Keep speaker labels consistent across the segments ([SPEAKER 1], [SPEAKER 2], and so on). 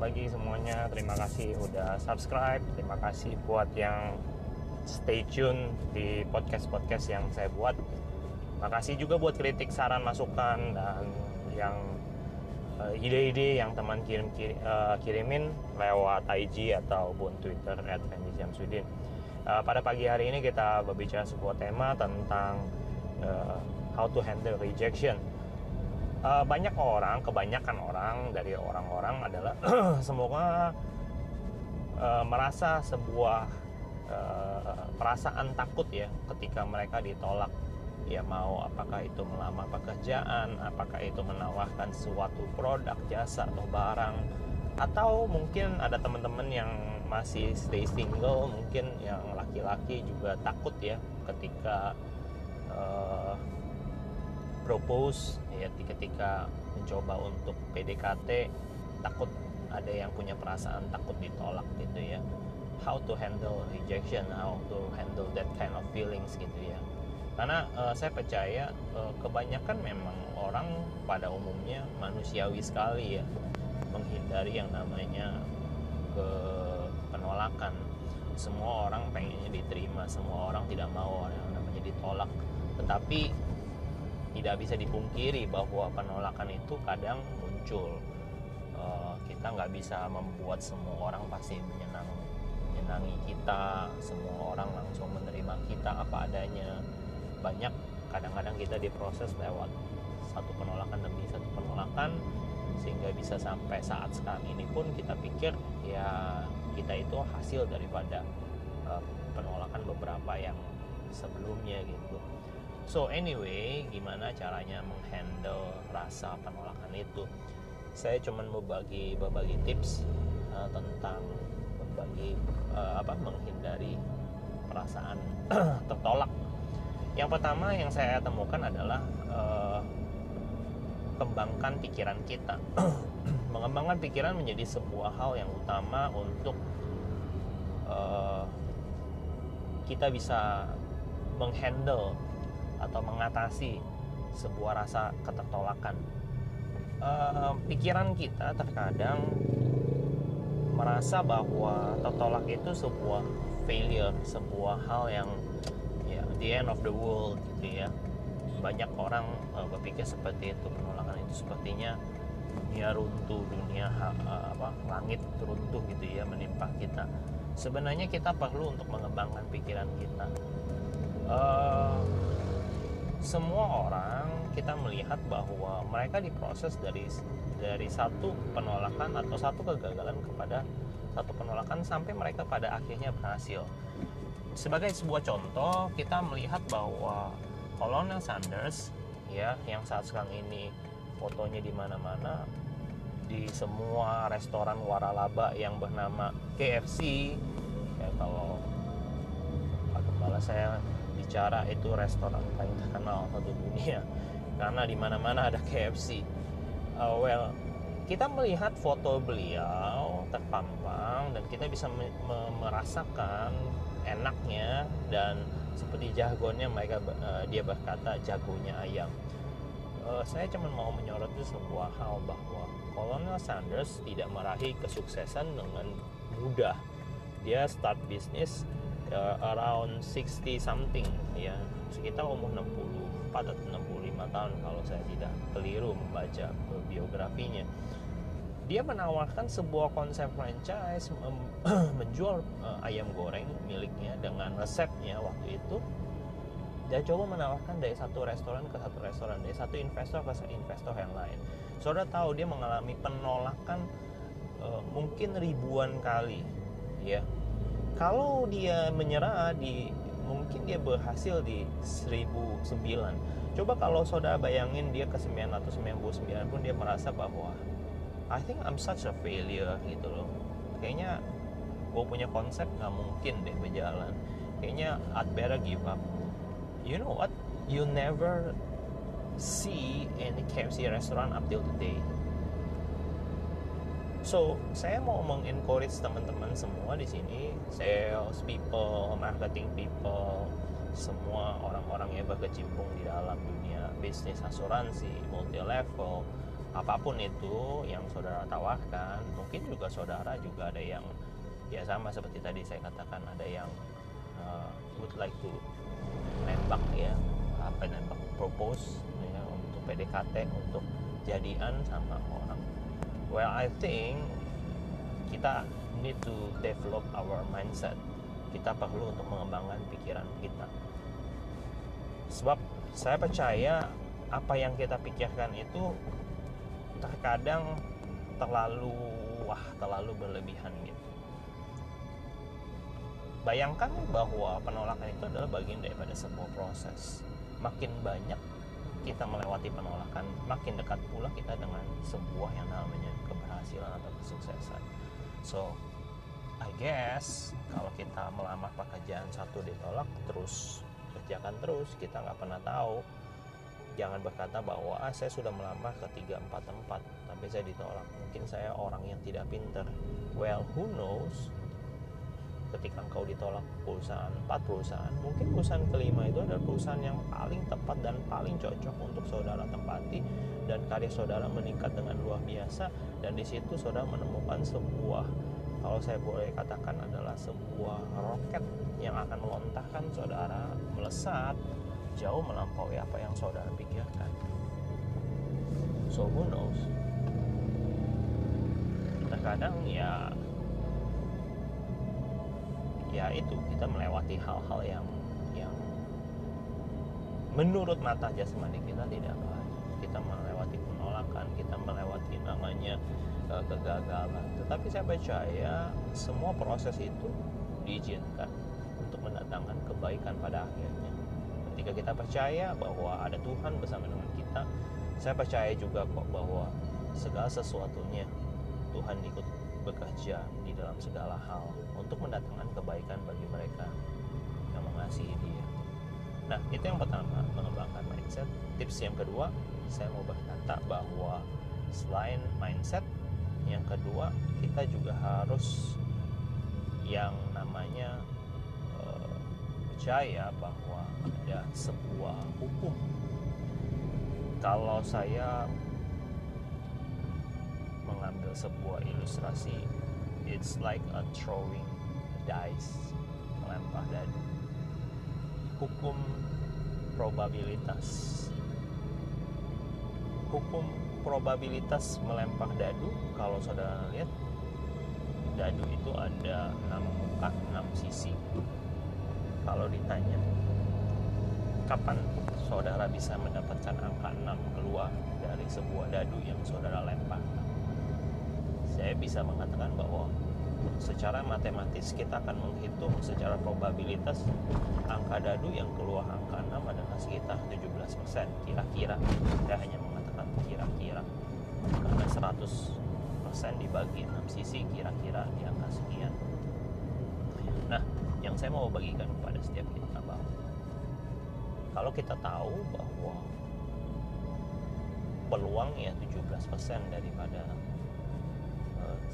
[SPEAKER 1] bagi semuanya. Terima kasih udah subscribe. Terima kasih buat yang stay tune di podcast-podcast yang saya buat. Makasih juga buat kritik, saran, masukan dan yang uh, ide-ide yang teman kirim, kirim uh, kirimin lewat IG ataupun Twitter @fendi Uh, pada pagi hari ini kita berbicara sebuah tema tentang uh, how to handle rejection. Uh, banyak orang, kebanyakan orang dari orang-orang adalah semoga uh, merasa sebuah uh, perasaan takut ya ketika mereka ditolak. Ya mau apakah itu melamar pekerjaan, apakah itu menawarkan suatu produk, jasa atau barang. Atau mungkin ada teman-teman yang masih stay single, mungkin yang laki-laki juga takut ya ketika uh, propose ya ketika mencoba untuk PDKT takut ada yang punya perasaan takut ditolak gitu ya. How to handle rejection how to handle that kind of feelings gitu ya. Karena uh, saya percaya uh, kebanyakan memang orang pada umumnya manusiawi sekali ya menghindari yang namanya ke penolakan. Semua orang pengennya diterima semua orang tidak mau yang namanya ditolak. Tetapi tidak bisa dipungkiri bahwa penolakan itu kadang muncul. Uh, kita nggak bisa membuat semua orang pasti menyenang menyenangi kita semua orang langsung menerima kita apa adanya. Banyak kadang-kadang kita diproses lewat satu penolakan demi satu penolakan sehingga bisa sampai saat sekarang ini pun kita pikir ya kita itu hasil daripada uh, penolakan beberapa yang sebelumnya gitu so anyway gimana caranya menghandle rasa penolakan itu saya cuma berbagi berbagi tips uh, tentang berbagi uh, apa menghindari perasaan tertolak yang pertama yang saya temukan adalah uh, kembangkan pikiran kita. Mengembangkan pikiran menjadi sebuah hal yang utama untuk uh, kita bisa menghandle atau mengatasi sebuah rasa ketertolakan. Uh, pikiran kita terkadang merasa bahwa tertolak itu sebuah failure, sebuah hal yang the end of the world gitu ya. Banyak orang uh, berpikir seperti itu penolakan itu sepertinya dunia runtuh dunia uh, apa langit runtuh gitu ya menimpa kita. Sebenarnya kita perlu untuk mengembangkan pikiran kita. Uh, semua orang kita melihat bahwa mereka diproses dari dari satu penolakan atau satu kegagalan kepada satu penolakan sampai mereka pada akhirnya berhasil. Sebagai sebuah contoh kita melihat bahwa Colonel Sanders ya yang saat sekarang ini fotonya di mana-mana di semua restoran waralaba yang bernama KFC ya kalau Pak Kepala saya bicara itu restoran paling terkenal satu dunia karena di mana-mana ada KFC uh, well kita melihat foto beliau terpampang dan kita bisa merasakan enaknya dan seperti jargonnya mereka uh, dia berkata jagonya ayam. Uh, saya cuma mau menyorot itu sebuah hal bahwa Colonel Sanders tidak meraih kesuksesan dengan mudah. Dia start bisnis uh, around 60 something ya, sekitar umur 64 atau 65 tahun kalau saya tidak keliru membaca biografinya. Dia menawarkan sebuah konsep franchise menjual uh, ayam goreng miliknya dengan resepnya waktu itu. Dia coba menawarkan dari satu restoran ke satu restoran dari satu investor ke investor yang lain. Saudara tahu dia mengalami penolakan uh, mungkin ribuan kali ya kalau dia menyerah di mungkin dia berhasil di 1009 coba kalau saudara bayangin dia ke 999 pun dia merasa bahwa I think I'm such a failure gitu loh. Kayaknya gue punya konsep nggak mungkin deh berjalan. Kayaknya I'd better give up. You know what? You never see any KFC restaurant up till today So, saya mau mengencourage teman-teman semua di sini, sales people, marketing people, semua orang-orang yang berkecimpung di dalam dunia bisnis asuransi, multi level, apa pun itu yang saudara tawarkan. Mungkin juga saudara juga ada yang ya sama seperti tadi saya katakan ada yang uh, would like to nembak ya apa nembak propose ya, untuk PDKT untuk jadian sama orang well I think kita need to develop our mindset. Kita perlu untuk mengembangkan pikiran kita. Sebab saya percaya apa yang kita pikirkan itu terkadang terlalu wah terlalu berlebihan gitu. Bayangkan bahwa penolakan itu adalah bagian daripada sebuah proses. Makin banyak kita melewati penolakan makin dekat pula kita dengan sebuah yang namanya keberhasilan atau kesuksesan. So I guess kalau kita melamar pekerjaan satu ditolak terus kerjakan terus kita nggak pernah tahu. Jangan berkata bahwa ah, saya sudah melamar ke tempat tapi saya ditolak. Mungkin saya orang yang tidak pinter. Well who knows ketika engkau ditolak perusahaan empat perusahaan mungkin perusahaan kelima itu adalah perusahaan yang paling tepat dan paling cocok untuk saudara tempati dan karya saudara meningkat dengan luar biasa dan di situ saudara menemukan sebuah kalau saya boleh katakan adalah sebuah roket yang akan melontarkan saudara melesat jauh melampaui apa yang saudara pikirkan. So who knows? Terkadang ya ya itu kita melewati hal-hal yang yang menurut mata jasmani kita tidak baik. Kita melewati penolakan kita melewati namanya uh, kegagalan. Tetapi saya percaya semua proses itu diizinkan untuk mendatangkan kebaikan pada akhirnya. Ketika kita percaya bahwa ada Tuhan bersama dengan kita saya percaya juga kok bahwa segala sesuatunya Tuhan ikut bekerja di dalam segala hal untuk mendatangkan kebaikan bagi mereka yang mengasihi dia. Nah, itu yang pertama, mengembangkan mindset. Tips yang kedua, saya mau berkata bahwa selain mindset, yang kedua kita juga harus yang namanya uh, percaya bahwa ada sebuah hukum. Kalau saya sebuah ilustrasi. It's like a throwing dice melempar dadu. Hukum probabilitas. Hukum probabilitas melempar dadu kalau saudara lihat dadu itu ada 6 muka 6 sisi. Kalau ditanya kapan saudara bisa mendapatkan angka 6 keluar dari sebuah dadu yang saudara lempar bisa mengatakan bahwa secara matematis kita akan menghitung secara probabilitas angka dadu yang keluar angka 6 adalah sekitar 17% kira-kira. Saya hanya mengatakan kira-kira. Karena 100% dibagi 6 sisi kira-kira di angka sekian. Nah yang saya mau bagikan kepada setiap kita bahwa kalau kita tahu bahwa peluang ya 17% daripada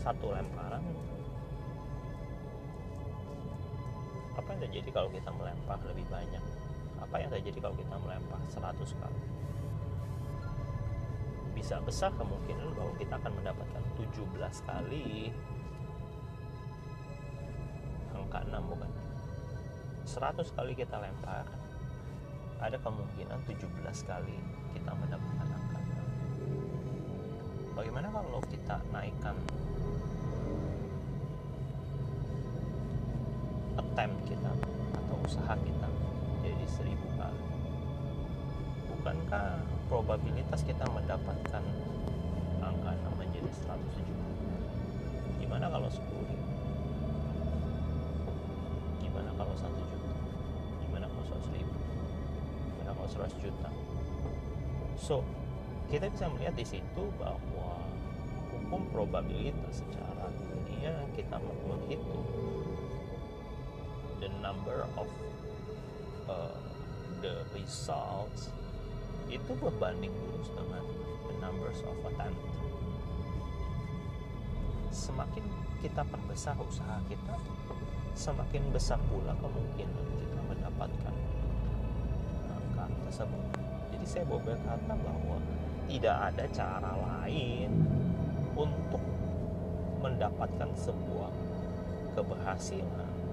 [SPEAKER 1] satu lemparan. Apa yang terjadi kalau kita melempar lebih banyak? Apa yang terjadi kalau kita melempar 100 kali? Bisa besar kemungkinan bahwa kita akan mendapatkan 17 kali angka 6 bukan? 100 kali kita lempar ada kemungkinan 17 kali kita mendapatkan angka 6 bagaimana kalau kita naikkan attempt kita atau usaha kita jadi seribu kali. Bukankah probabilitas kita mendapatkan angka 6 menjadi 170 gimana kalau 10 ribu? Gimana kalau 1 juta? Gimana kalau 100 ribu? Gimana kalau 100 juta? So kita bisa melihat di situ bahwa hukum probabilitas secara dunia kita menghitung the number of uh, the results itu berbanding lurus dengan the numbers of attempt. Semakin kita perbesar usaha kita semakin besar pula kemungkinan kita mendapatkan angka tersebut. Jadi saya mau berkata bahwa tidak ada cara lain untuk mendapatkan sebuah keberhasilan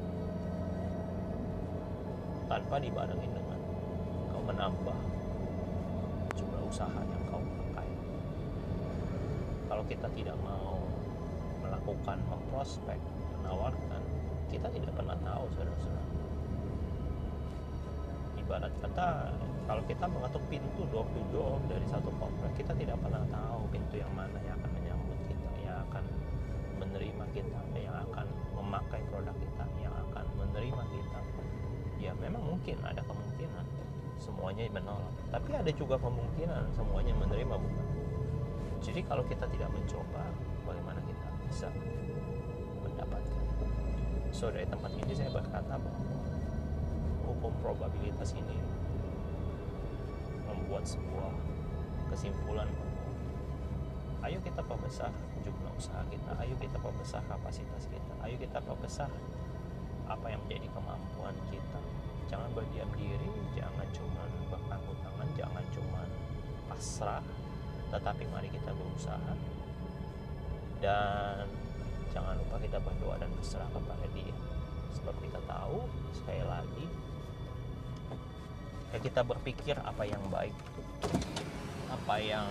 [SPEAKER 1] tanpa dibarengi dengan kau menambah jumlah usaha yang kau pakai. Kalau kita tidak mau melakukan memprospek menawarkan kita tidak pernah tahu saudara-saudara. Ibarat kata kalau kita mengetuk pintu door to door dari satu komplek kita tidak pernah tahu pintu yang mana yang akan menyambut kita yang akan menerima kita yang akan memakai produk kita yang akan menerima kita memang mungkin ada kemungkinan. Semuanya menolak. Tapi ada juga kemungkinan semuanya menerima bukan jadi kalau kita tidak mencoba bagaimana kita bisa mendapatkan? So dari tempat ini saya berkata bahwa hukum probabilitas ini membuat sebuah kesimpulan bahwa ayo kita perbesar jumlah usaha kita ayo kita perbesar kapasitas kita ayo kita perbesar apa yang menjadi kemampuan kita jangan berdiam diri jangan cuma berpangku tangan jangan cuma pasrah. Tetapi mari kita berusaha. Dan jangan lupa kita berdoa dan berserah kepada dia. Sebab kita tahu sekali lagi ya kita berpikir apa yang baik apa yang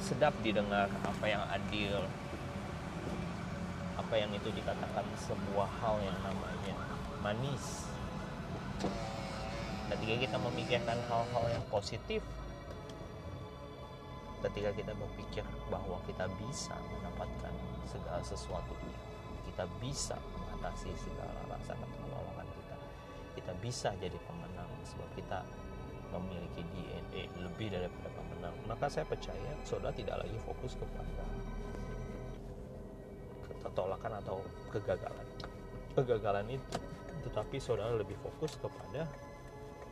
[SPEAKER 1] sedap didengar apa yang adil apa yang itu dikatakan sebuah hal yang namanya manis ketika kita memikirkan hal-hal yang positif ketika kita berpikir bahwa kita bisa mendapatkan segala sesuatu kita bisa mengatasi segala rasa ketolongan kita kita bisa jadi pemenang sebab kita memiliki DNA lebih daripada pemenang maka saya percaya saudara tidak lagi fokus kepada ketolakan atau kegagalan. Kegagalan itu tetapi saudara lebih fokus kepada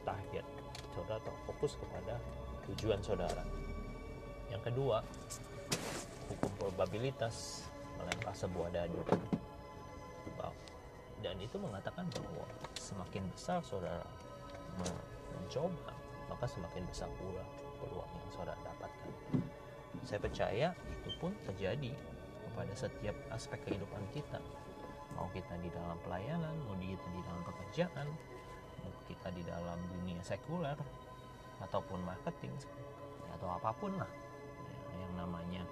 [SPEAKER 1] target. Saudara atau fokus kepada tujuan saudara. Yang kedua hukum probabilitas melempar sebuah dadu. Dan itu mengatakan bahwa semakin besar saudara mencoba maka semakin besar pula peluang yang saudara dapatkan. Saya percaya itu pun terjadi kepada setiap aspek kehidupan kita mau kita di dalam pelayanan mau kita di dalam pekerjaan mau kita di dalam dunia sekuler ataupun marketing atau apa pun lah. Yang namanya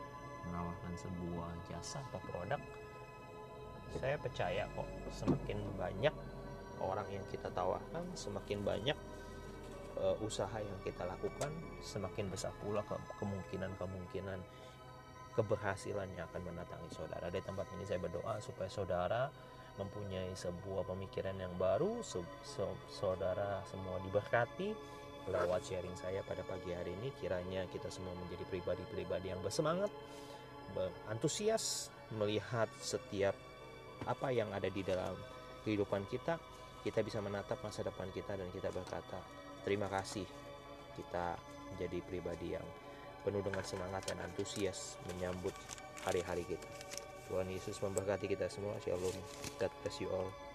[SPEAKER 1] menawarkan sebuah jasa atau produk saya percaya kok semakin banyak orang yang kita tawarkan semakin banyak uh, usaha yang kita lakukan semakin besar pula ke kemungkinan-kemungkinan keberhasilan yang akan mendatangi saudara. Di tempat ini saya berdoa supaya saudara mempunyai sebuah pemikiran yang baru saudara semua diberkati lewat sharing saya pada pagi hari ini. Kiranya kita semua menjadi pribadi-pribadi yang bersemangat berantusias melihat setiap apa yang ada di dalam kehidupan kita. Kita bisa menatap masa depan kita dan kita berkata terima kasih kita menjadi pribadi yang penuh dengan semangat dan antusias menyambut hari-hari kita. Tuhan Yesus memberkati kita semua. Shalom. God bless you all.